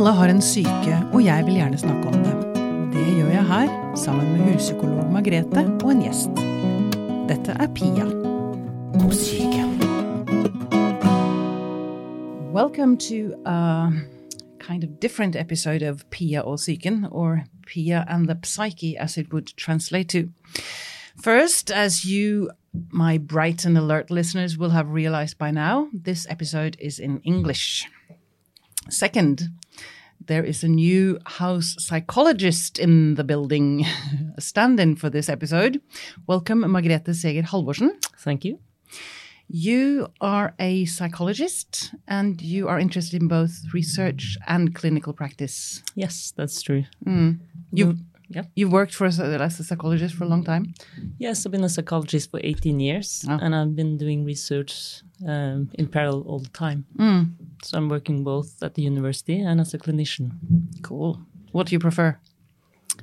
Alle har en syke, og jeg vil gjerne snakke om det. Det gjør jeg her, sammen med huspsykolog Margrethe og en gjest. Dette er Pia syke. Welcome to a kind of different episode of Pia or psyken, or Pia and the psyche, as it would translate to. First, as you, my bright and alert listeners, will have realized by now, this episode is in English. Second, there is a new house psychologist in the building, a stand in for this episode. Welcome, Margrethe Seger Halvorsen. Thank you. You are a psychologist and you are interested in both research and clinical practice. Yes, that's true. Mm. You've, mm. Yeah. you've worked for a, as a psychologist for a long time. Yes, I've been a psychologist for 18 years Oh. and I've been doing research um, in parallel all the time. So I'm working both at the university and as a clinician, Cool. What do you prefer?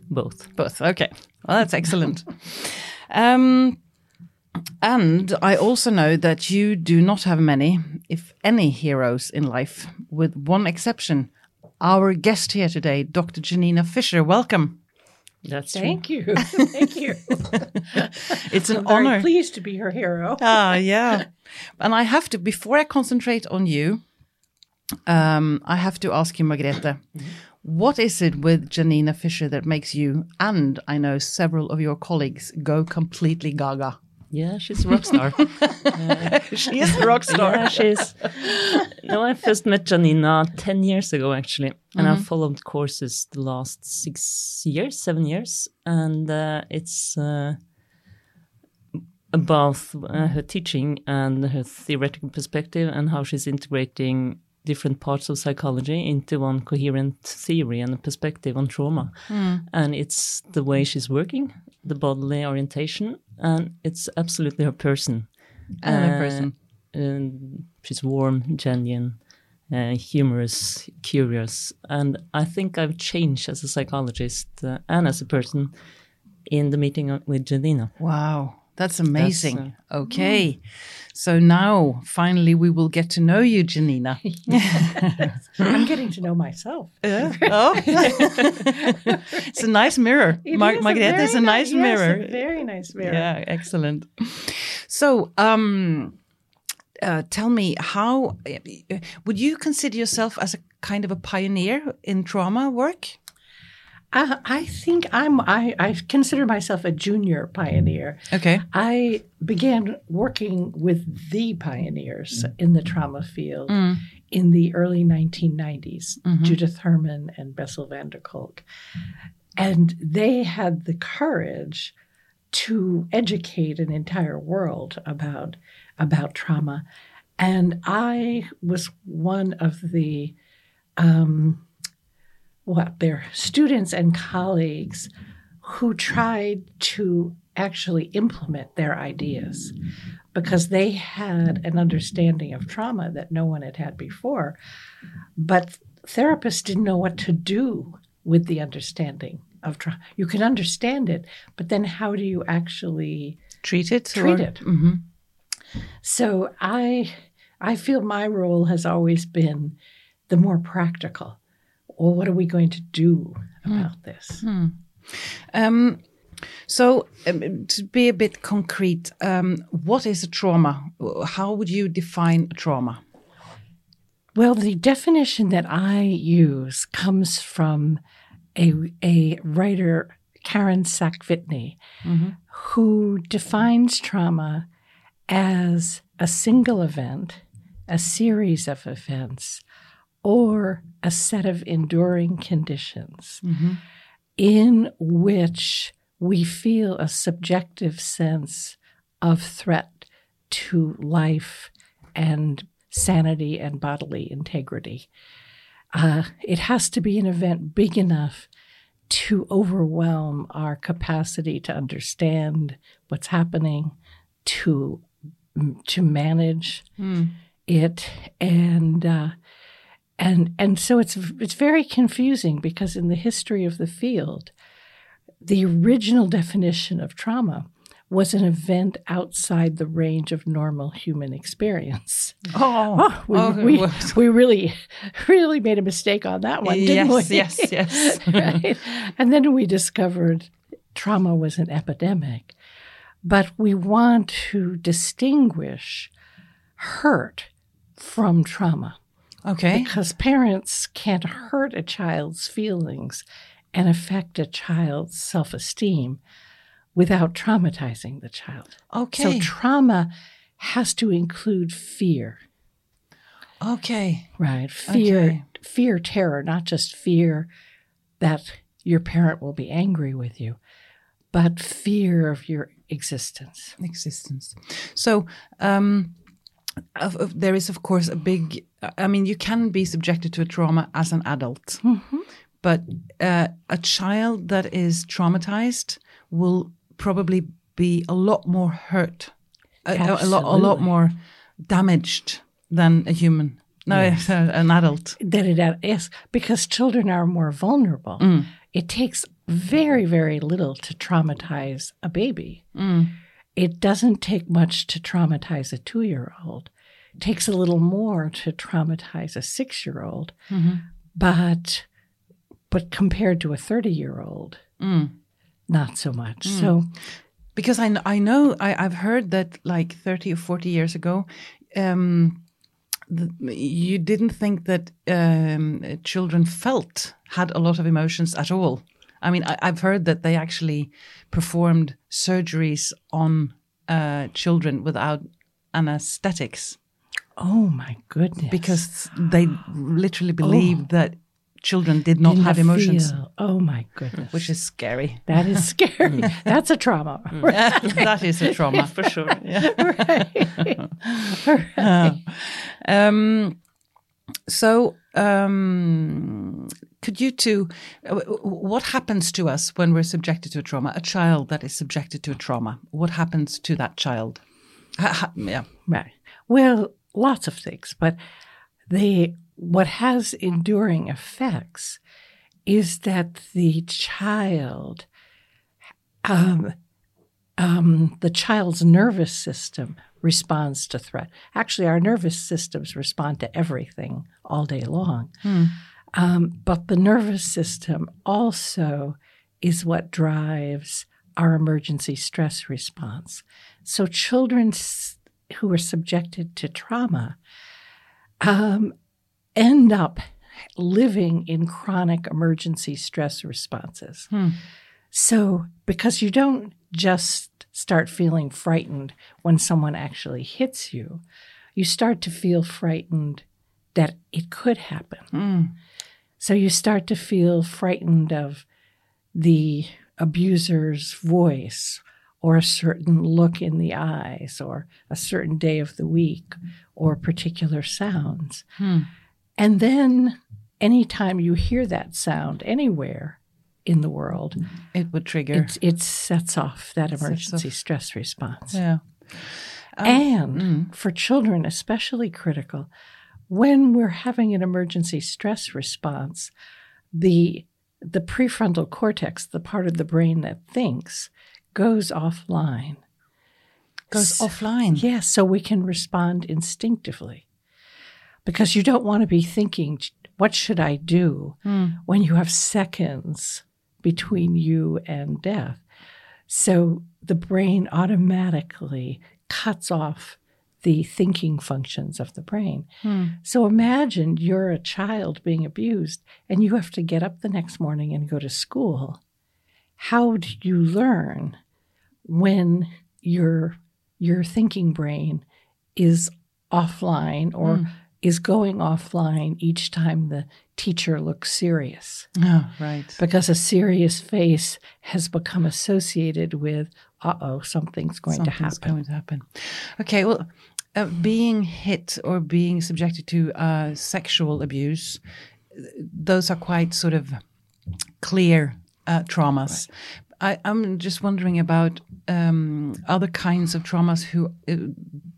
both. Both. Okay. Well, that's excellent. um, and I also know that you do not have many, if any, heroes in life, with one exception. Our guest here today, Dr. Janina Fisher. Welcome. That's true. Thank you. Thank you. It's an I'm honor. pleased to be her hero. Ah, yeah. And I have to, before I concentrate on you, um, I have to ask you, Margrethe, what is it with Janina Fisher that makes you, and I know several of your colleagues, go completely gaga? Yeah, she's a rock star. She is a rock yeah, she's. No, I first met Janina 10 years ago, actually. And I've followed courses the last six years, seven years. And uh, it's uh, about uh, her teaching and her theoretical perspective and how she's integrating different parts of psychology into one coherent theory and a perspective on trauma. And it's the way she's working, the bodily orientation, and it's absolutely her person. And her Uh, person. and she's warm, genuine, uh, humorous, curious, and I think I've changed as a psychologist uh, and as a person in the meeting with Janina. Wow, that's amazing. That's, okay. So now, finally, we will get to know you, Janina. I'm getting to know myself. oh. it's a nice mirror. It Mar- is a Margrethe is a nice- nice yes, mirror. a very nice mirror. Yeah, excellent. So, um, uh, tell me, how uh, would you consider yourself as a kind of a pioneer in trauma work? I, I think I'm. I, I consider myself a junior pioneer. Okay. I began working with the pioneers in the trauma field mm. in the early 1990s, mm-hmm. Judith Herman and Bessel van der Kolk. And they had the courage to educate an entire world about, about trauma. And I was one of the um, what their students and colleagues who tried to actually implement their ideas because they had an understanding of trauma that no one had had before but therapists didn't know what to do with the understanding of trauma you can understand it but then how do you actually Treat it. treat or- it hmm so I I feel my role has always been the more practical. Well, what are we going to do about this? Um, so, um, to be a bit concrete, um, what is a trauma? How would you define a trauma? Well, the definition that I use comes from a, a writer, Karen Saakvitne, who defines trauma as a single event, a series of events, or a set of enduring conditions in which we feel a subjective sense of threat to life and sanity and bodily integrity. Uh, it has to be an event big enough to overwhelm our capacity to understand what's happening, to to manage it, and uh, and and so it's it's very confusing because in the history of the field, the original definition of trauma was an event outside the range of normal human experience. Oh, oh We, oh, we, we really, really made a mistake on that one, didn't yes, we? yes, yes. right? And then we discovered trauma was an epidemic. But we want to distinguish hurt from trauma Okay. because parents can't hurt a child's feelings and affect a child's self esteem without traumatizing the child. Okay. So, trauma has to include fear, okay. right? Fear, Okay. fear, terror, not just fear that your parent will be angry with you, but fear of your existence. Existence. So, um, of, of- there is, of course, a big. I mean, you can be subjected to a trauma as an adult, mm-hmm. but uh, a child that is traumatized will probably be a lot more hurt, a, a, a lot, a lot more damaged than a human. No, an adult. that it is because children are more vulnerable. Mm. It takes very, very little to traumatize a baby. Mm. It doesn't take much to traumatize a two year old. It takes a little more to traumatize a six year old. But but compared to a 30 year old, not so much. So because I, I know I, I've heard that like 30 or 40 years ago um, the, you didn't think that um, children felt had a lot of emotions at all i mean I, i've heard that they actually performed surgeries on uh, children without anesthetics. Oh my goodness. because they literally believed that children did not Didn't have emotions. feel- Oh my goodness. which is scary. That is scary. That's a trauma. that is a trauma for sure. Um, so, um, could you two, uh, what happens to us when we're subjected to a trauma? A child that is subjected to a trauma, what happens to that child? Yeah. Right. Well, lots of things, but the what has enduring effects is that the child, um, um, the child's nervous system responds to threat. Actually, our nervous systems respond to everything all day long. Um, but the nervous system also is what drives our emergency stress response. So, children s- who are subjected to trauma um, end up living in chronic emergency stress responses. So, because you don't just start feeling frightened when someone actually hits you, you start to feel frightened that it could happen. Mm. So, you start to feel frightened of the abuser's voice or a certain look in the eyes or a certain day of the week or particular sounds. Hmm. And then anytime you hear that sound anywhere in the world, It would trigger. it, it sets off that off. emergency stress response. yeah. Um, and mm. for children, especially critical, when we're having an emergency stress response, the the prefrontal cortex, the part of the brain that thinks, goes offline. Goes S- offline. Yes, so we can respond instinctively. Because you don't want to be thinking, what should I do hmm. when you have seconds between you and death? So the brain automatically cuts off the thinking functions of the brain. Hmm. So imagine you're a child being abused and you have to get up the next morning and go to school. How do you learn when your your thinking brain is offline or hmm. Is going offline each time the teacher looks serious? Oh, right. because a serious face has become associated with, uh oh, something's going to Something's happen. going to happen. Okay, well, uh, being hit or being subjected to uh, sexual abuse, those are quite sort of clear uh, traumas. I, I'm just wondering about um, other kinds of traumas who uh,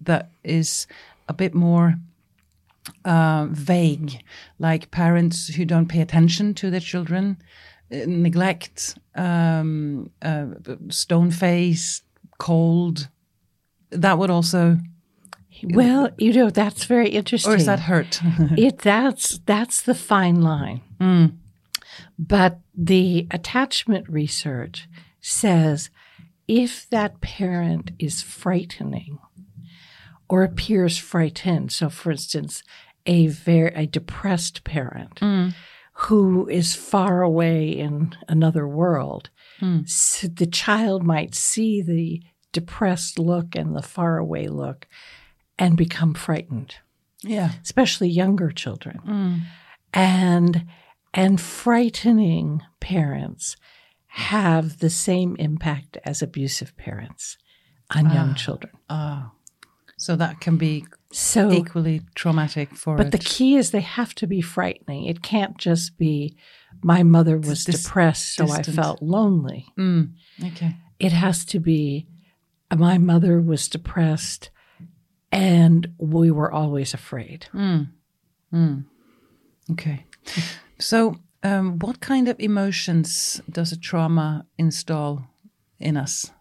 that is a bit more uh, vague, like parents who don't pay attention to their children, uh, neglect, um, uh, stone face, cold, that would also, Well, you know, that's very interesting. or is that hurt? it that's that's the fine line. But the attachment research says if that parent is frightening or appears frightened, so for instance, a very a depressed parent mm. who is far away in another world, mm. so the child might see the depressed look and the faraway look and become frightened yeah. especially younger children. Mm. And and frightening parents have the same impact as abusive parents on young ah. children. Oh. So that can be So equally traumatic for but a the key is they have to be frightening. It can't just be my mother was Dis- depressed so I felt lonely. Mm, okay. It has to be my mother was depressed and we were always afraid. Okay. So, um, what kind of emotions does a trauma install in us?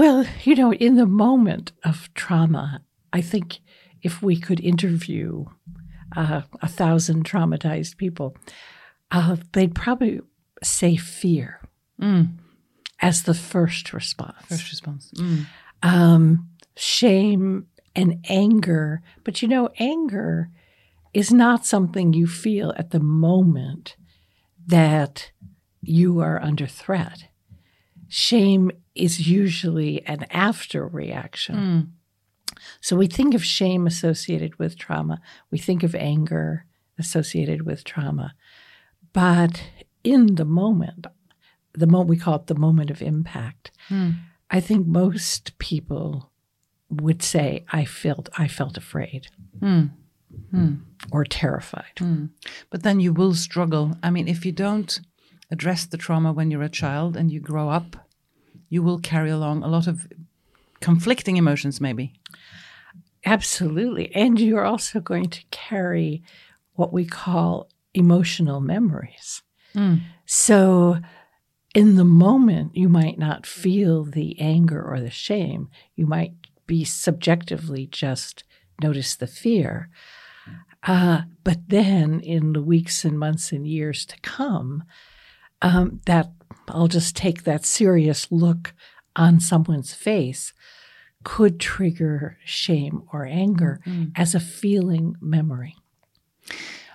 Well, you know, in the moment of trauma, I think if we could interview uh, a thousand traumatized people, uh, they'd probably say fear as the first response. First response. Mm. Um, shame and anger. But you know, anger is not something you feel at the moment that you are under threat. Shame is usually an after reaction. Hmm. So we think of shame associated with trauma, we think of anger associated with trauma. But in the moment, the moment we call it the moment of impact, hmm. I think most people would say, I felt I felt afraid hmm. or terrified. But then you will struggle. I mean, if you don't address the trauma when you're a child and you grow up, you will carry along a lot of conflicting emotions, maybe. Absolutely. And you're also going to carry what we call emotional memories. So, in the moment, you might not feel the anger or the shame. You might be subjectively just notice the fear. Uh, but then, in the weeks and months and years to come, um, that I'll just take that serious look on someone's face could trigger shame or anger mm-hmm. as a feeling memory.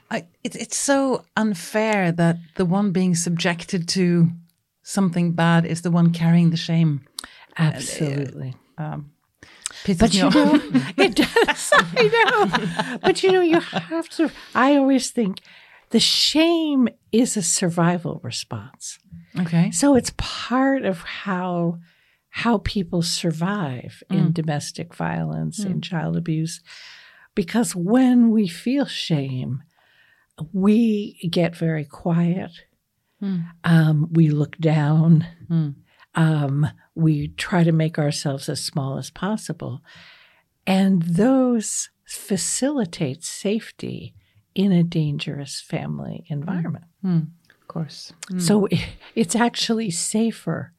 I, it, it's so unfair that the one being subjected to something bad is the one carrying the shame. Absolutely. Uh, um, pisses But you know, it does. I know. But you know, you have to. I always think the shame is a survival response. okay. So it's part of how how people survive in domestic violence, in child abuse, because when we feel shame, we get very quiet. Um, we look down. Um, we try to make ourselves as small as possible, and those facilitate safety in a dangerous family environment. Of course. So it's actually safer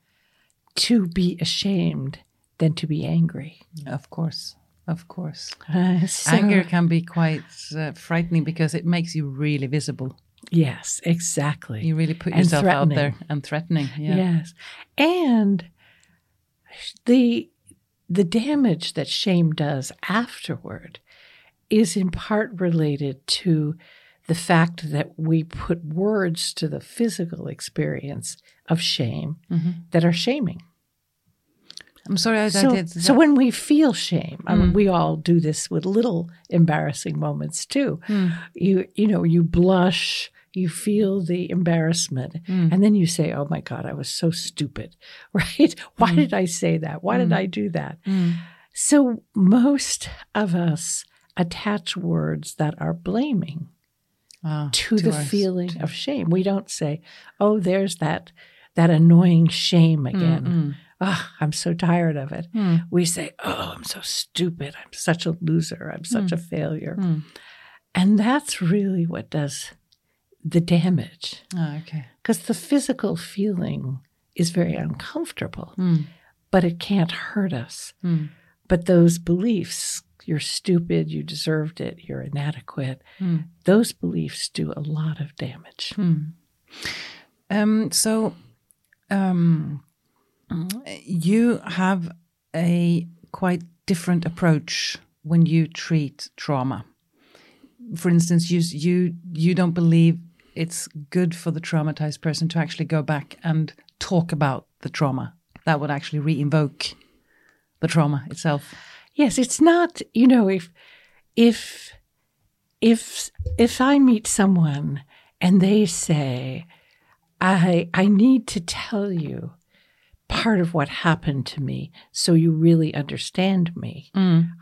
to be ashamed than to be angry. Of course. Of course. Uh, so- Anger can be quite uh, frightening because it makes you really visible. Yes, exactly. You really put And yourself out there and threatening. Yeah. Yes. And the the damage that shame does afterward is in part related to the fact that we put words to the physical experience of shame mm-hmm. that are shaming. I'm sorry I, so, I did. so when we feel shame, I mean, mm. we all do this with little embarrassing moments too. Mm. You you know, you blush, you feel the embarrassment, mm. and then you say, "Oh my God, I was so stupid!" Right? Why did I say that? Why did I do that? So most of us attach words that are blaming Ah, to, the us. feeling of shame. We don't say, "Oh, there's that that annoying shame mm, again." Mm. Ah, I'm so tired of it. Hmm. We say, "Oh, I'm so stupid. I'm such a loser. I'm hmm. such a failure." Hmm. And that's really what does the damage. Ah, okay. Because the physical feeling is very uncomfortable, but it can't hurt us. But those beliefs, you're stupid, you deserved it, you're inadequate, those beliefs do a lot of damage. Um, so, um, you have a quite different approach when you treat trauma. For instance, you you you don't believe it's good for the traumatized person to actually go back and talk about the trauma. That would actually re-invoke the trauma itself. Yes, it's not, you know, if if if if I meet someone and they say, I I need to tell you part of what happened to me so you really understand me,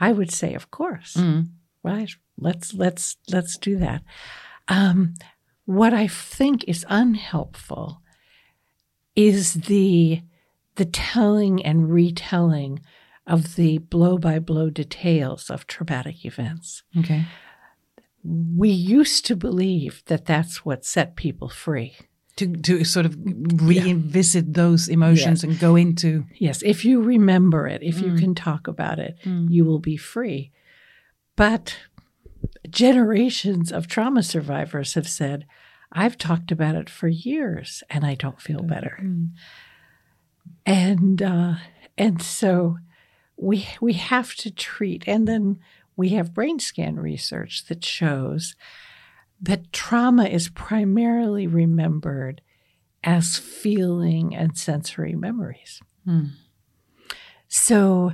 I would say, of course. Right. Let's let's let's do that. Um, what I think is unhelpful is the the telling and retelling of the blow by blow details of traumatic events. Okay. We used to believe that that's what set people free. To to sort of revisit those emotions and go into Yes, if you remember it, if you mm. can talk about it, mm. you will be free. But generations of trauma survivors have said, I've talked about it for years and I don't feel mm. better. And uh, and so we we have to treat and then we have brain scan research that shows that trauma is primarily remembered as feeling and sensory memories. Hmm. So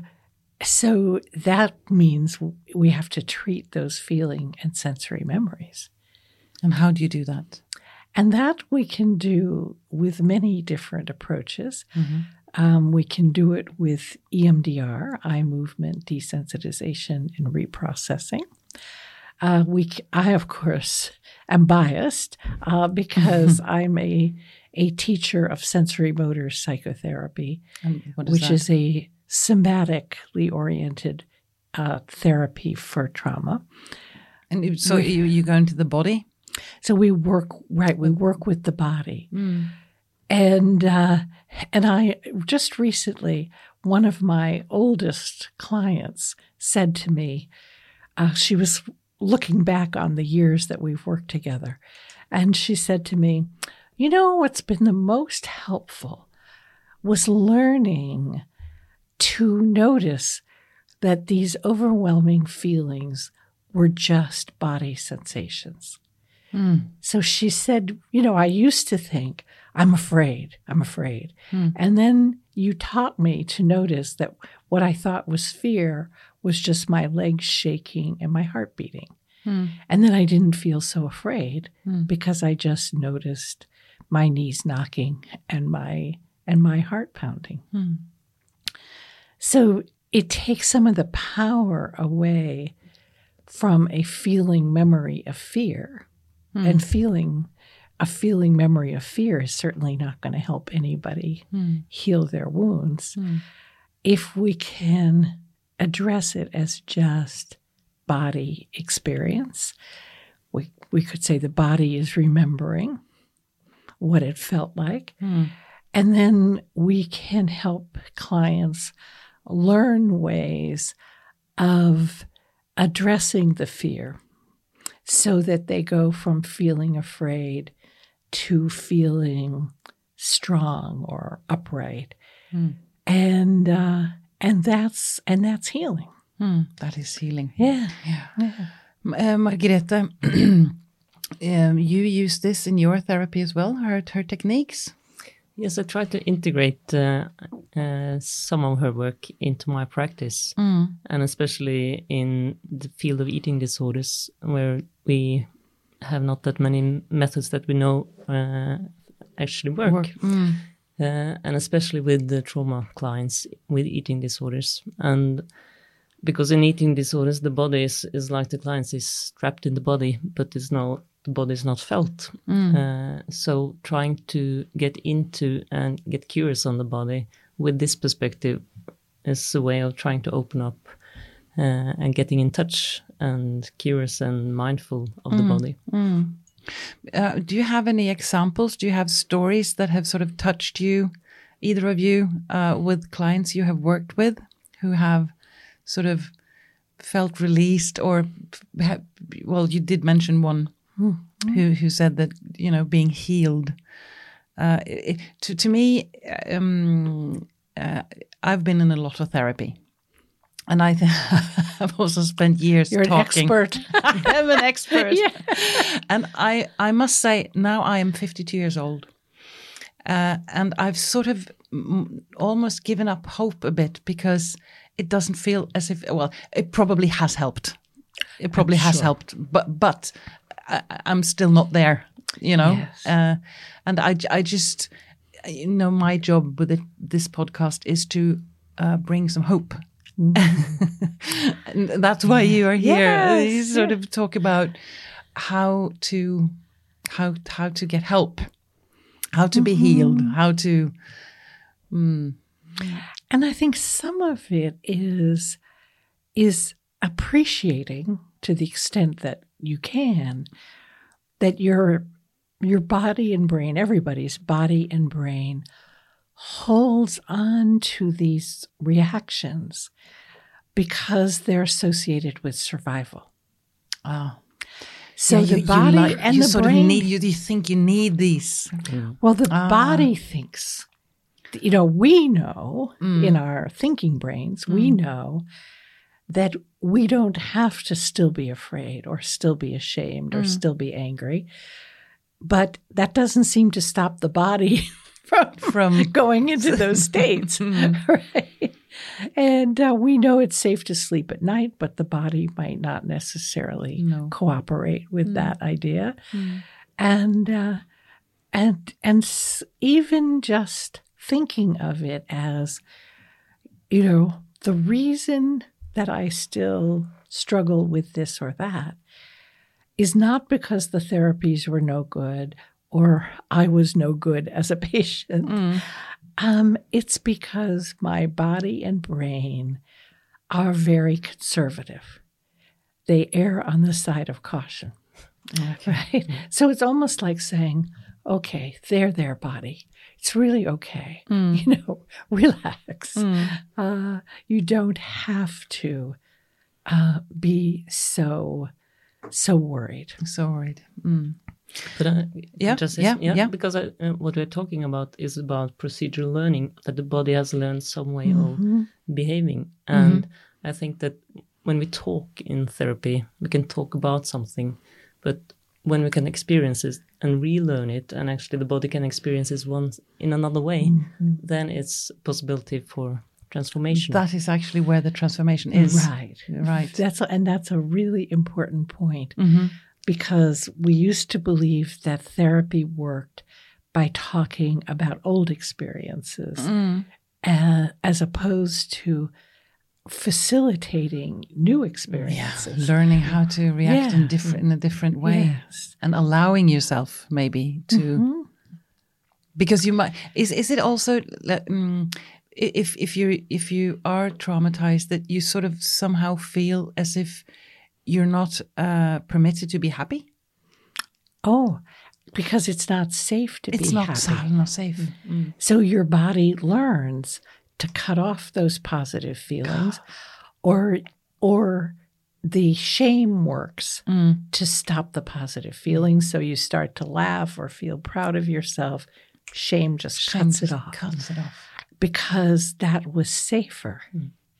so that means we have to treat those feeling and sensory memories. and how do you do that? And that we can do with many different approaches. Mm-hmm. Um, we can do it with EMDR, eye movement desensitization and reprocessing. Uh, we, I of course am biased uh, because I'm a a teacher of sensorimotor psychotherapy, what is which that? is a somatically oriented uh, therapy for trauma. and so you you go into the body. So we work right. We work with the body, and uh, and I just recently one of my oldest clients said to me, uh, she was looking back on the years that we've worked together, and she said to me, "You know what's been the most helpful was learning to notice that these overwhelming feelings were just body sensations." So she said, You know, I used to think, I'm afraid, I'm afraid. Hmm. And then you taught me to notice that what I thought was fear was just my legs shaking and my heart beating. Hmm. And then I didn't feel so afraid hmm. because I just noticed my knees knocking and my and my heart pounding. So it takes some of the power away from a feeling memory of fear. And feeling a feeling memory of fear is certainly not going to help anybody hmm. heal their wounds. Hmm. If we can address it as just body experience, we, we could say the body is remembering what it felt like. Hmm. And then we can help clients learn ways of addressing the fear so that they go from feeling afraid to feeling strong or upright. And uh, and that's and that's healing. Hmm, that is healing. Yeah. Uh, Margrethe, um, you use this in your therapy as well, her, her techniques? Yes, I try to integrate uh, uh, some of her work into my practice, and especially in the field of eating disorders, where we have not that many methods that we know uh, actually work. Mm. uh, and especially with the trauma clients with eating disorders. And because in eating disorders, the body is, is like the clients is trapped in the body, but it's no the body is not felt. Uh, so trying to get into and get curious on the body with this perspective is a way of trying to open up uh, and getting in touch and curious and mindful of the body. Uh, do you have any examples? Do you have stories that have sort of touched you either of you, uh, with clients you have worked with who have sort of felt released or, ha- well, you did mention one who who said that you know being healed. Uh, it, to to me, um, uh, I've been in a lot of therapy. And I th- I've also spent years You're an expert. I'm an expert. Yeah. And I, I must say, now I am 52 years old. Uh, and I've sort of almost given up hope a bit because it doesn't feel as if, well, it probably has helped. It probably has sure. helped, but but I, I'm still not there, you know. Yes. Uh, and I, I just, you know, my job with it, this podcast is to uh, bring some hope. And that's why you are here. Yes, you sort of talk about how to how how to get help, how to be mm-hmm. healed, how to mm. And I think some of it is is appreciating to the extent that you can that your your body and brain, everybody's body and brain holds on to these reactions because they're associated with survival. oh, So yeah, the you, body you like, and you the sort brain of need you, you think you need these. Well, the Ah. body thinks, you know, we know Mm. in our thinking brains, we know that we don't have to still be afraid or still be ashamed Mm. or still be angry. But that doesn't seem to stop the body from, From- going into those states. right. And uh, we know it's safe to sleep at night, but the body might not necessarily No. cooperate with that idea. And uh, and and s- even just thinking of it as you know the reason that i still struggle with this or that is not because the therapies were no good or i was no good as a patient um, it's because my body and brain are very conservative they err on the side of caution right? So it's almost like saying, okay, there, there, body. It's really okay. You know, relax. Uh, you don't have to uh, be so, so worried. So worried. Mm. But I, Yeah, just yeah, yeah. because I, uh, what we're talking about is about procedural learning that the body has learned some way Mm-hmm. of behaving, and I think that when we talk in therapy, we can talk about something, but when we can experience it and relearn it, and actually the body can experience it once in another way, Mm-hmm. then it's possibility for transformation. That is actually where the transformation is. Right. Right. That's a, and that's a really important point Mm-hmm. Because we used to believe that therapy worked by talking about old experiences Mm. uh, as opposed to facilitating new Yeah. experiences. Learning how to react in different in a different way. Yes. And allowing yourself maybe to Mhm. because you might is is it also mm, if if you if you are traumatized that you sort of somehow feel as if you're not uh, permitted to be happy Oh, because it's not safe to it's be not happy. It's not safe So your body learns to cut off those positive feelings, or or the shame works Mm. to stop the positive feelings. So you start to laugh or feel proud of yourself. Shame just Shame cuts just it off cuts it off because that was safer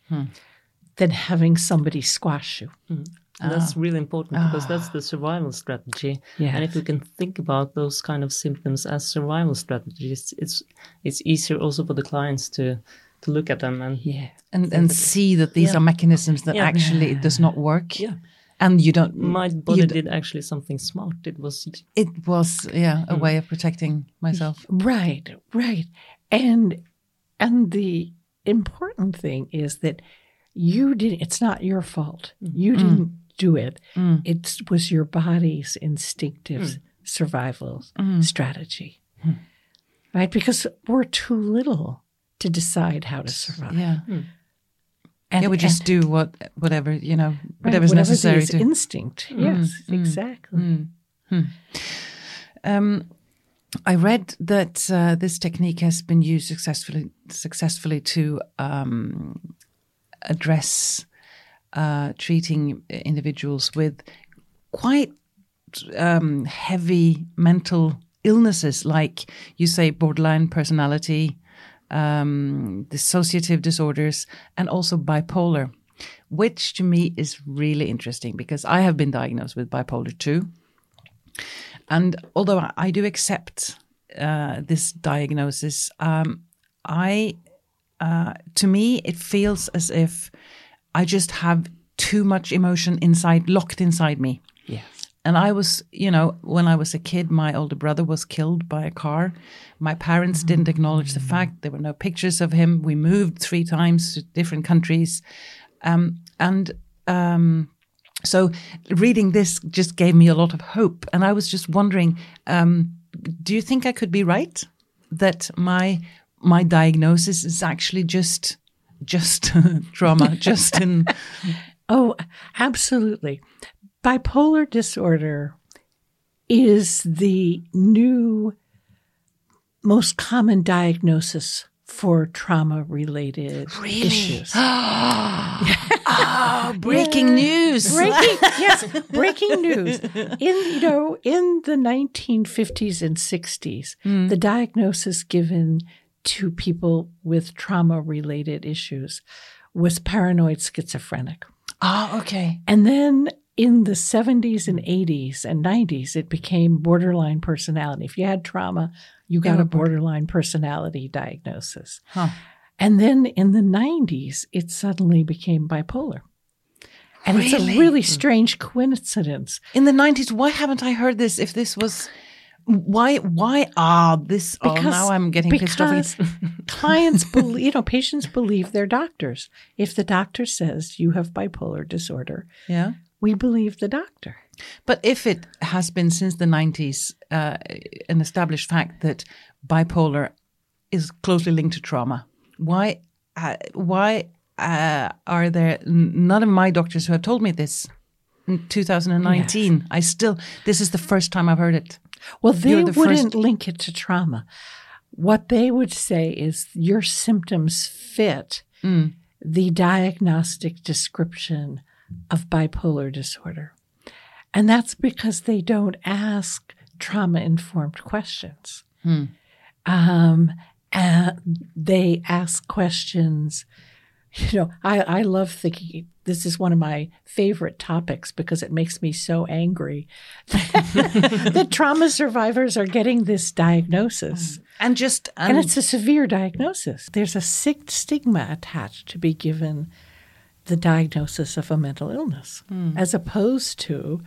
Hmm. than having somebody squash you. And that's Ah. really important because that's the ah. survival strategy. Yes. And if we can think about those kind of symptoms as survival strategies, it's it's easier also for the clients to to look at them and Yeah. and and see that these Yeah. are mechanisms that Yeah. actually it does not work Yeah. and you don't my body you d- did actually something smart. It was it was yeah a mm. way of protecting myself Right, right. And and the important thing is that you didn't it's not your fault. Mm. You mm. didn't do it. Mm. It was your body's instinctive survival Mm. strategy. Right? Because we're too little to decide how to survive. yeah And, yeah we just and- do what whatever you know right, whatever's whatever necessary is to instinct. Yes, mm, exactly. um I read that uh, this technique has been used successfully successfully to um, address uh, treating individuals with quite um, heavy mental illnesses, like you say, borderline personality, um, dissociative disorders, and also bipolar, which to me is really interesting because I have been diagnosed with bipolar too. And although I do accept uh, this diagnosis, um, I, uh, to me, it feels as if I just have too much emotion inside, locked inside me. Yes. And I was, you know, when I was a kid, my older brother was killed by a car. My parents didn't acknowledge the fact. There were no pictures of him. We moved three times to different countries. Um, and um, so reading this just gave me a lot of hope. And I was just wondering um, do you think I could be right that my my diagnosis is actually just just trauma, just in Oh, absolutely. Bipolar disorder is the new most common diagnosis for trauma related issues. oh, breaking news. breaking yes, breaking news. In you know, in the 1950s and 60s, hmm. the diagnosis given to people with trauma related issues was paranoid schizophrenic. Oh, okay. And then in the 70s and 80s and 90s, it became borderline personality. If you had trauma, you got oh, a borderline personality diagnosis. Huh. And then in the 90s, it suddenly became bipolar. And it's a Really? really hmm. strange coincidence. In the nineties, why haven't I heard this? If this was, why, why? Ah, this. oh, now I'm getting pissed off. clients believe, you know, patients believe their doctors. If the doctor says you have bipolar disorder, Yeah. we believe the doctor. But if it has been since the 90s uh, an established fact that bipolar is closely linked to trauma, why uh, why uh, are there n- none of my doctors who have told me this in 2019? I still this is the first time I've heard it. Well, they the wouldn't first- link it to trauma. What they would say is your symptoms fit Mm. the diagnostic description of bipolar disorder. And that's because they don't ask trauma informed questions. Hmm. Um, and they ask questions. You know, I, I love thinking this is one of my favorite topics because it makes me so angry that trauma survivors are getting this diagnosis. Mm. And just And it's a severe diagnosis. There's a sick stigma attached to be given the diagnosis of a mental illness, mm. as opposed to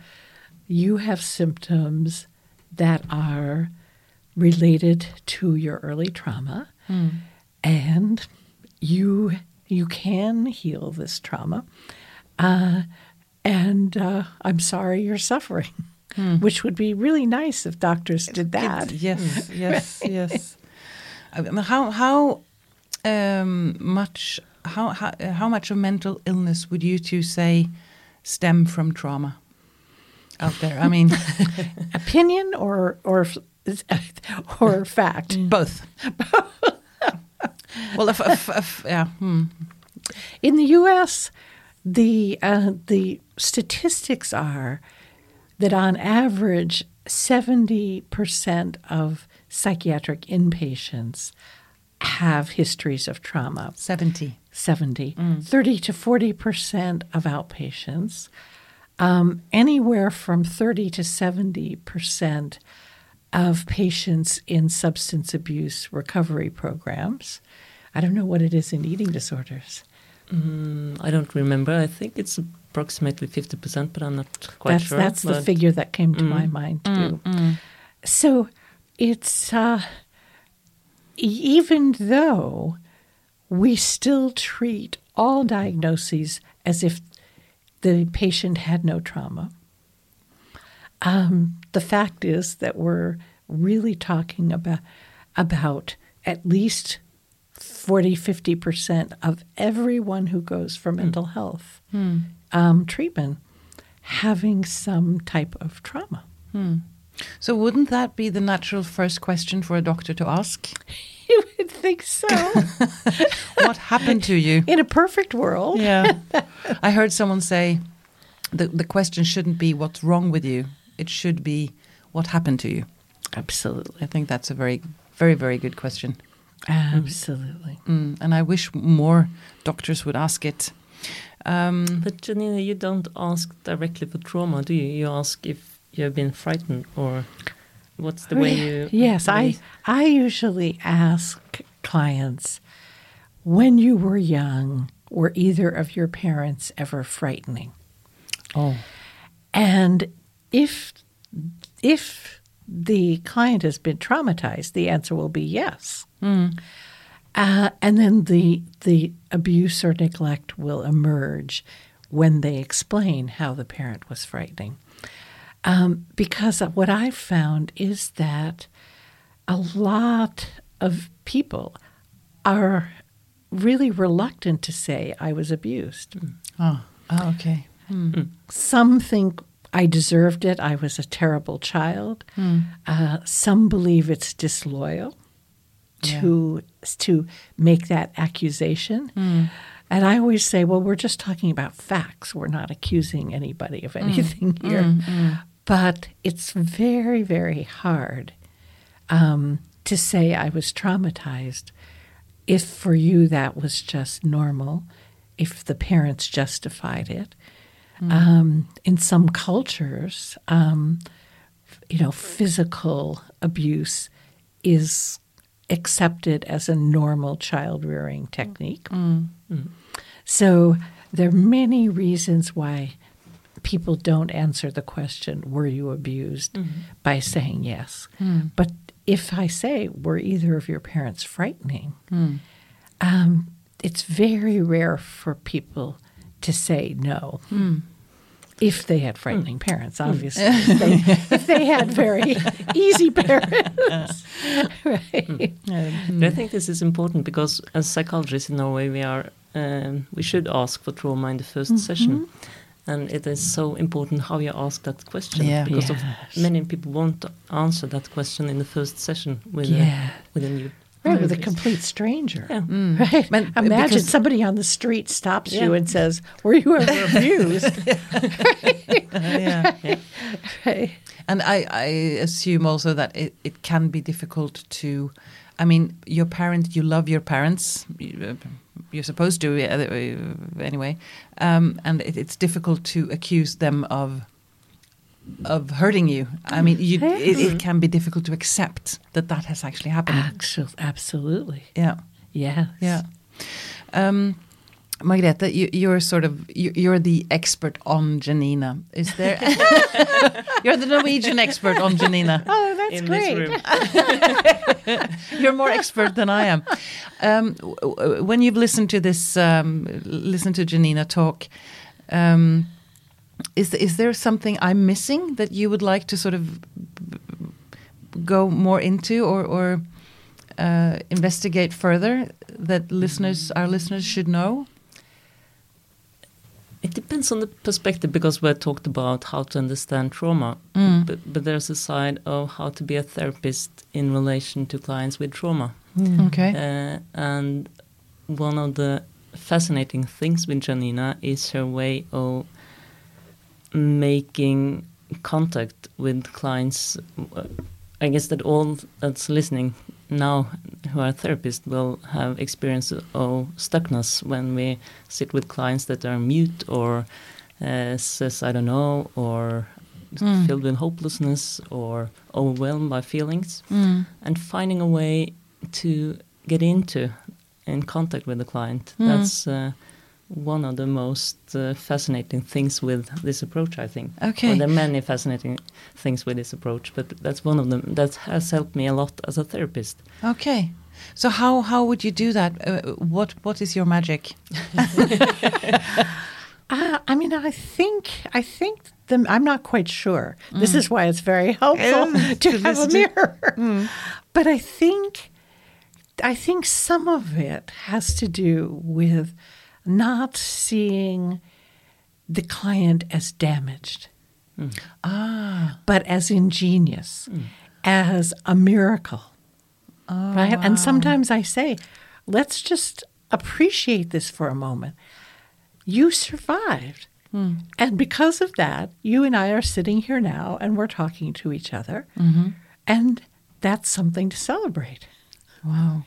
you have symptoms that are related to your early trauma, mm. and you you can heal this trauma. Uh, and uh, I'm sorry you're suffering, which would be really nice if doctors did that. Yes, yes, yes. Um, How how um, much how, how how much of mental illness would you two say stem from trauma out there? I mean, opinion or or or fact. both. well, if, if, if yeah, hmm. In the U.S., the uh, the statistics are that on average, seventy percent of psychiatric inpatients have histories of trauma. seventy. 70, 30 to 40% of outpatients, um, anywhere from 30 to 70% of patients in substance abuse recovery programs. I don't know what it is in eating disorders. Mm, I don't remember. I think it's approximately 50%, but I'm not quite that's sure. that's the figure that came to my mind too. So it's uh, even though we still treat all diagnoses as if the patient had no trauma. Um, the fact is that we're really talking about about at least 40 50% of everyone who goes for mental health um, treatment having some type of trauma. So wouldn't that be the natural first question for a doctor to ask? You would think so. What happened to you? In a perfect world. Yeah. I heard someone say the the question shouldn't be what's wrong with you. It should be what happened to you. Absolutely. I think that's a very very very good question. Absolutely. Mm, and I wish more doctors would ask it. Um, But Janina, you don't ask directly for trauma, do you? You ask if you have been frightened or what's the way you. Yes, I I usually ask clients when you were young, were either of your parents ever frightening? oh. And if if the client has been traumatized, the answer will be yes. Uh, and then the the abuse or neglect will emerge when they explain how the parent was frightening. Um, because what I've found is that a lot of people are really reluctant to say I was abused. Oh. Oh, okay. Some think I deserved it. I was a terrible child. Hmm. Uh, some believe it's disloyal to to make that accusation. Hmm. And I always say, well, we're just talking about facts. We're not accusing anybody of hmm. anything here. But it's very, very hard um, to say I was traumatized if for you that was just normal, if the parents justified it. Um, in some cultures, um, you know, physical abuse is accepted as a normal child rearing technique. So there are many reasons why people don't answer the question, Were you abused? by saying yes. But if I say, Were either of your parents frightening? Um, it's very rare for people to say no. Hmm. If they had frightening hmm. parents, hmm. obviously. if, they, if they had very easy parents. right. Uh, but I think this is important because as psychologists in Norway, we are um, we should ask for trauma in the 1st mm-hmm. session, and it is so important how you ask that question Yeah. because of Yes. many people won't answer that question in the first session with Yeah. a, with a new Right, with a complete stranger. Yeah. Right. But- Imagine because- somebody on the street stops you and says, Were you ever abused? yeah. right. And I, I assume also that it, it can be difficult to, I mean, your parent, you love your parents, uh, you're supposed to uh, uh, anyway, um, and it, it's difficult to accuse them of of hurting you. I mean, you, it, it can be difficult to accept that that has actually happened. Actual, absolutely. Yeah, Yes. yeah. Um, Margrethe, you, you're sort of you, you're the expert on Janina. Is there? you're the Norwegian expert on Janina. Oh, that's in great. this room. You're more expert than I am. Um, w- w- when you've listened to this, um, listened to Janina talk, um, is is there something I'm missing that you would like to sort of go more into or or uh, investigate further that listeners, our listeners, should know? It depends on the perspective because we talked about how to understand trauma, Mm. but, but there's a side of how to be a therapist in relation to clients with trauma. Okay. Uh, and one of the fascinating things with Janina is her way of making contact with clients. I guess that all that's listening now who are therapists will have experience of stuckness when we sit with clients that are mute or uh, says I don't know or Mm. filled with hopelessness or overwhelmed by feelings Mm. and finding a way to get into in contact with the client. Mm. That's uh, one of the most uh, fascinating things with this approach, I think. Okay. Well, there are many fascinating things with this approach, but that's one of them that has helped me a lot as a therapist. Okay. So how how would you do that? Uh, what what is your magic? Uh, I mean, I think I think the, I'm not quite sure. This is why it's very helpful Mm. to To have a listen to- mirror. But I think I think some of it has to do with not seeing the client as damaged. Hmm. Ah, but as ingenious, as a miracle. right? And ah. sometimes I say, let's just appreciate this for a moment. You survived. Hmm. And because of that, you and I are sitting here now and we're talking to each other. Mm-hmm. And that's something to celebrate, Wow.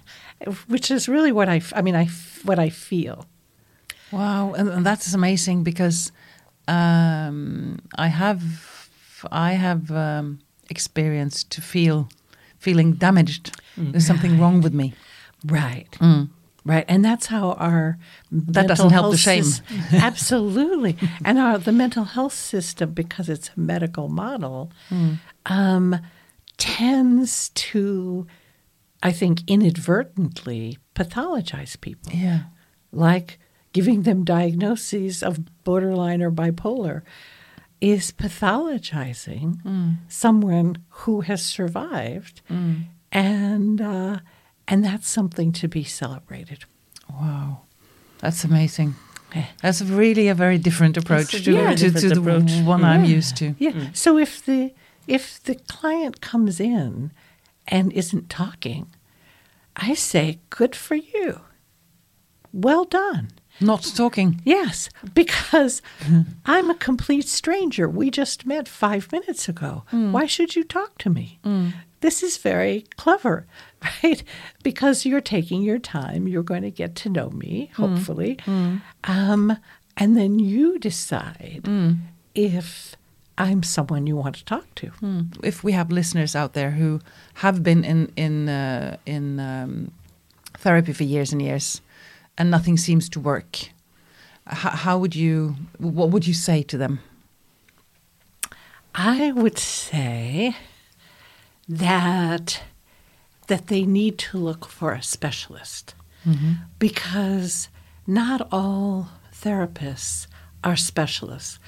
which is really what I, I mean, I, what I feel. Wow, and, and that is amazing because um, I have I have um, experienced to feel feeling damaged. There's something wrong with me. Right. Right. And that's how our That doesn't help the shame. Absolutely. and our the mental health system, because it's a medical model, um, tends to, I think, inadvertently pathologize people. Yeah. Like giving them diagnoses of borderline or bipolar is pathologizing mm. someone who has survived. Mm. And uh, and that's something to be celebrated. Wow, that's amazing. That's really a very different approach a to, very to, to different the approach. one I'm used to. Yeah. Mm. So if the if the client comes in and isn't talking, I say, "Good for you. Well done." Not talking. Yes, because I'm a complete stranger. We just met five minutes ago. Why should you talk to me? This is very clever, right? Because you're taking your time. You're going to get to know me, hopefully. Um, and then you decide if I'm someone you want to talk to. If we have listeners out there who have been in in uh, in um, therapy for years and years, and nothing seems to work, how, how would you? What would you say to them? I would say that that they need to look for a specialist mm-hmm. because not all therapists are specialists.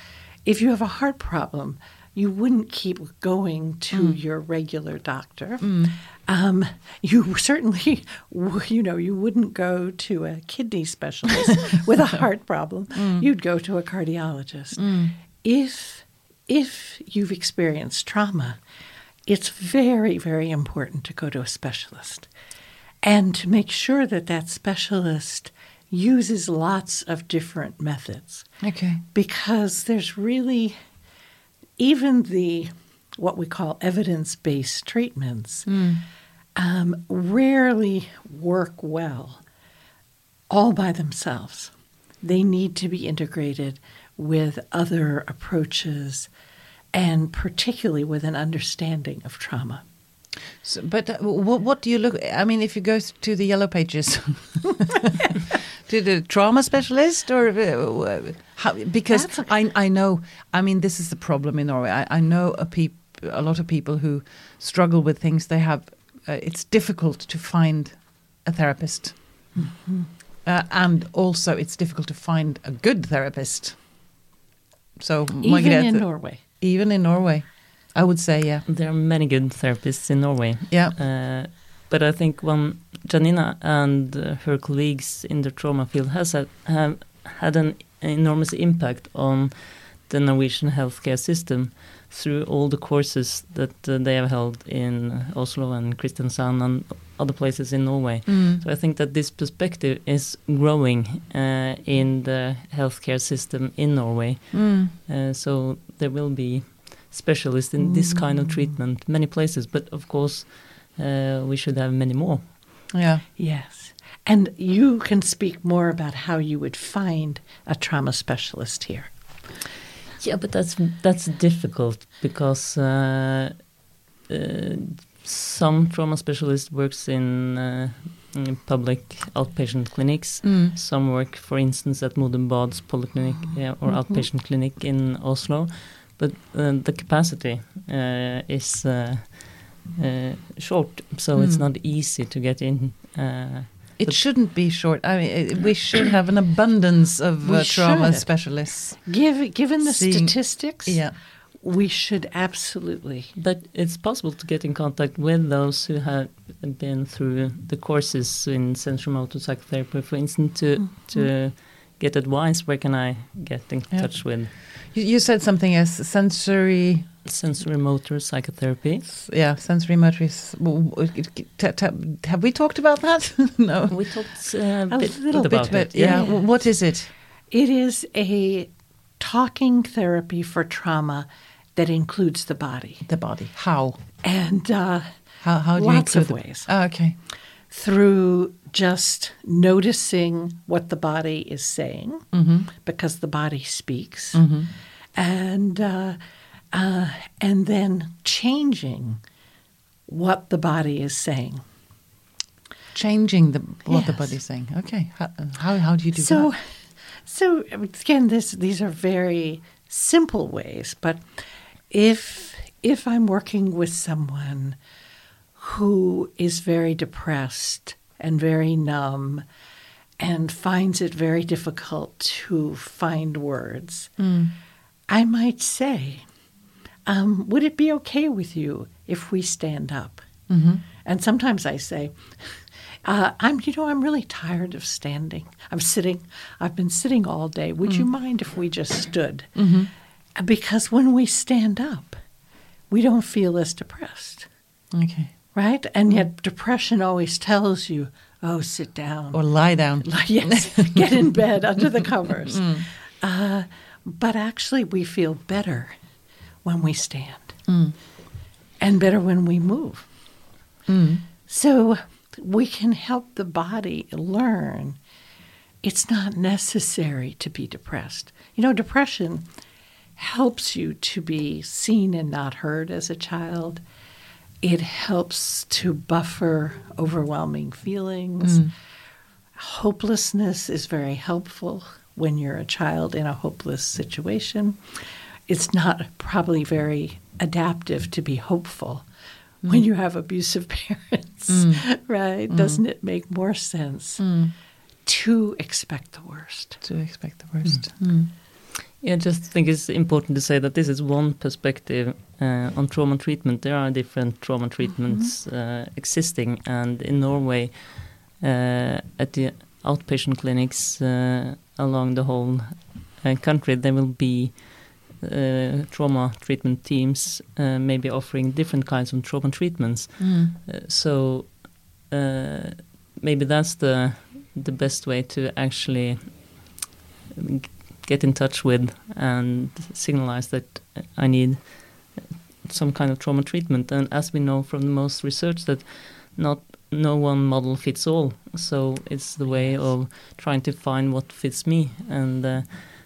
If you have a heart problem, you wouldn't keep going to mm. your regular doctor. Mm. Um, you certainly, you know, you wouldn't go to a kidney specialist with a heart problem. Mm. You'd go to a cardiologist. If if you've experienced trauma, it's very, very important to go to a specialist and to make sure that that specialist uses lots of different methods Okay. because there's really even the what we call evidence-based treatments um, rarely work well all by themselves. They need to be integrated with other approaches and particularly with an understanding of trauma. So, but uh, what, what do you look? I mean, if you go to the yellow pages, to the trauma specialist, or uh, how, because That's I I know. I mean, this is the problem in Norway. I, I know a peop, a lot of people who struggle with things. They have. Uh, it's difficult to find a therapist, uh, and also it's difficult to find a good therapist. So, Even in Norway. even in Norway, I would say, yeah, There are many good therapists in Norway. yeah. Uh, but I think when Janina and her colleagues in the trauma field has had, have had an enormous impact on the Norwegian healthcare system through all the courses that uh, they have held in Oslo and Kristiansand and other places in Norway. Mm. So I think that this perspective is growing uh, in the healthcare system in Norway. Mm. Uh, so there will be specialists in this kind of treatment many places, but of course uh, we should have many more. Yeah. Yes. And you can speak more about how you would find a trauma specialist here. Yeah, but that's that's difficult because uh, uh, some trauma specialist works in, uh, in public outpatient clinics. Mm. Some work, for instance, at Modum Bads Polyclinic or outpatient clinic in Oslo, but uh, the capacity uh, is uh, uh, short, so it's Mm. not easy to get in. Uh, It shouldn't be short. I mean, we should have an abundance of uh, trauma should. specialists. Give, given the Seeing- statistics, Yeah. we should absolutely. But it's possible to get in contact with those who have been through the courses in sensorimotor psychotherapy, for instance, to to get advice. Where can I get in Yeah. touch with? You, you said something as sensory sensorimotor psychotherapy. Yeah, sensorimotor is. w- w- t- t- Have we talked about that? no. We talked uh, A bit little bit, about But it. yeah, yeah. what is it? It is a talking therapy for trauma that includes the body. The body. How? And uh, How, how do you Lots include of the- ways. Oh, okay. through just noticing what the body is saying, Mm-hmm. because the body speaks, and uh, uh, and then changing what the body is saying. Changing the what the body is saying. Okay. How, how, how do you do so, that? so again, this these are very simple ways, but if if I'm working with someone who is very depressed and very numb and finds it very difficult to find words, I might say, um, "Would it be okay with you if we stand up?" And sometimes I say, uh, "I'm, you know, I'm really tired of standing. I'm sitting. I've been sitting all day. Would you mind if we just stood? Because when we stand up, we don't feel as depressed, Okay. Right? And mm. yet, depression always tells you, "Oh, sit down." Or lie down. yes, get in bed under the covers. Mm. Uh, but actually, we feel better when we stand, mm. and better when we move. So we can help the body learn it's not necessary to be depressed. You know, depression helps you to be seen and not heard as a child. It helps to buffer overwhelming feelings. Mm. Hopelessness is very helpful when you're a child in a hopeless situation. It's not probably very adaptive to be hopeful when mm. you have abusive parents, mm. right? Doesn't it make more sense to expect the worst? To expect the worst. Yeah, I just think it's important to say that this is one perspective uh, on trauma treatment. There are different trauma treatments uh, existing, and in Norway, uh, at the outpatient clinics uh, along the whole uh, country, there will be uh, trauma treatment teams, uh, maybe offering different kinds of trauma treatments. Mm. So uh, maybe that's the the best way to actually g- get in touch with and signalize that I need some kind of trauma treatment. And as we know from the most research, that not no one model fits all. So it's the way of trying to find what fits me. And uh,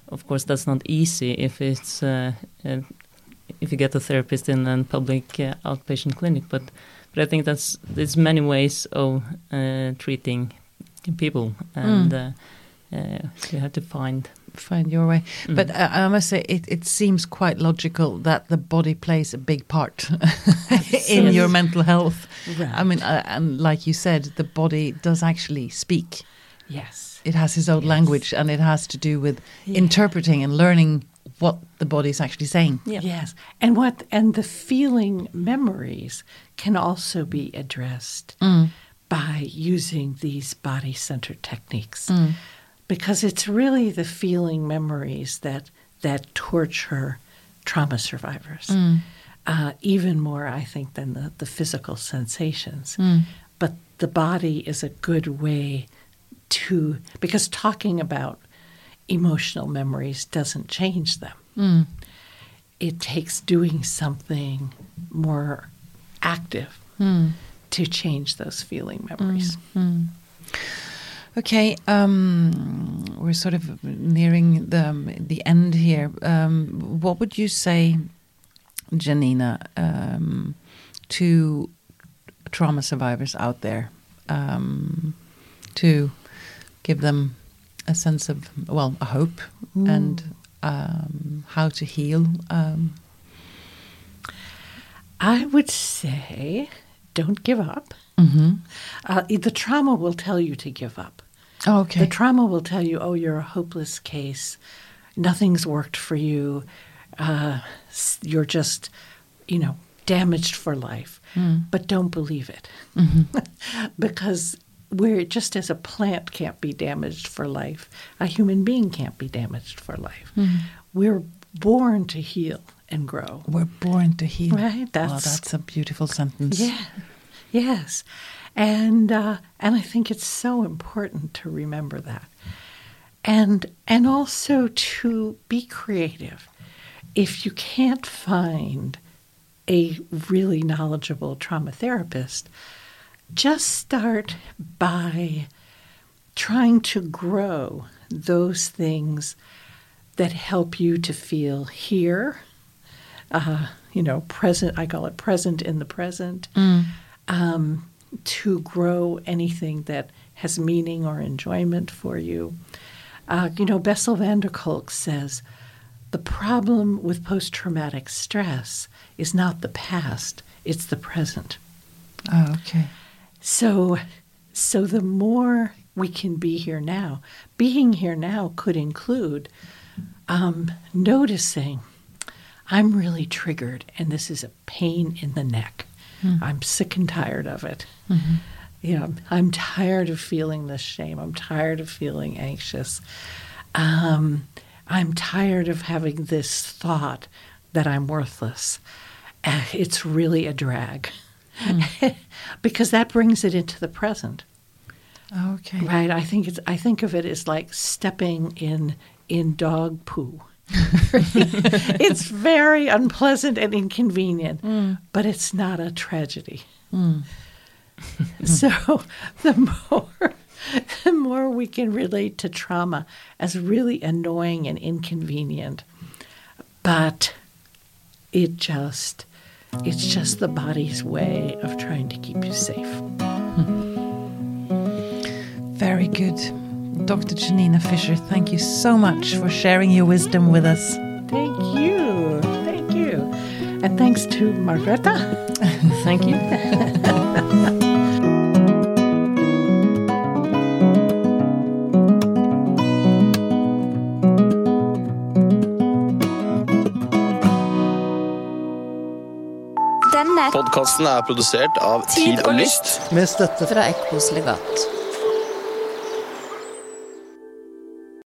of course, that's not easy if it's uh, uh, if you get a therapist in a public uh, outpatient clinic. But but I think that's there's many ways of uh, treating people, and uh, uh, you have to find. Find your way. Mm. But uh, I must say, it, it seems quite logical that the body plays a big part in your mental health. I mean, uh, and like you said, the body does actually speak. yes. It has its own Yes. language, and it has to do with Yeah. interpreting and learning what the body is actually saying. Yeah. Yes. And what and the feeling memories can also be addressed by using these body centered techniques. Because it's really the feeling memories that that torture trauma survivors. Mm. Uh, even more, I think, than the, the physical sensations. Mm. But the body is a good way to, because talking about emotional memories doesn't change them. Mm. It takes doing something more active to change those feeling memories. Okay, um, we're sort of nearing the the end here. Um, what would you say, Janina, um, to trauma survivors out there, um, to give them a sense of well, a hope and um, how to heal? Um, I would say don't give up. mhm. Uh, the trauma will tell you to give up. Oh, okay. The trauma will tell you, oh, you're a hopeless case. Nothing's worked for you. Uh, you're just, you know, damaged for life. Hmm. But don't believe it. Mm-hmm. because we're just as a plant can't be damaged for life, a human being can't be damaged for life. Hmm. We're born to heal and grow. We're born to heal. Right, that's- that's a beautiful sentence. Yeah, yes, and uh, and I think it's so important to remember that, and and also to be creative. If you can't find a really knowledgeable trauma therapist, just start by trying to grow those things that help you to feel here uh, you know, present. I call it present in the present. Um, to grow anything that has meaning or enjoyment for you. Uh, you know, Bessel van der Kolk says the problem with post traumatic stress is not the past, it's the present. Oh, okay. So, so the more we can be here now, being here now could include um, noticing I'm really triggered, and this is a pain in the neck. I'm sick and tired of it. You know, I'm tired of feeling this shame. I'm tired of feeling anxious. Um, I'm tired of having this thought that I'm worthless. Uh, It's really a drag because that brings it into the present. Okay. Right. I think it's I think of it as like stepping in in dog poo. it's very unpleasant and inconvenient, mm. but it's not a tragedy. Mm. so the more the more we can relate to trauma as really annoying and inconvenient, but it just it's just the body's way of trying to keep you safe. Hmm. Very good. Dr. Janina Fisher, thank you so much for sharing your wisdom with us. Thank you. Thank you. And thanks to Margrethe. Thank you. Denne Podkasten er produsert av Tid og Lyst. Med støtte fra Ekkos legat.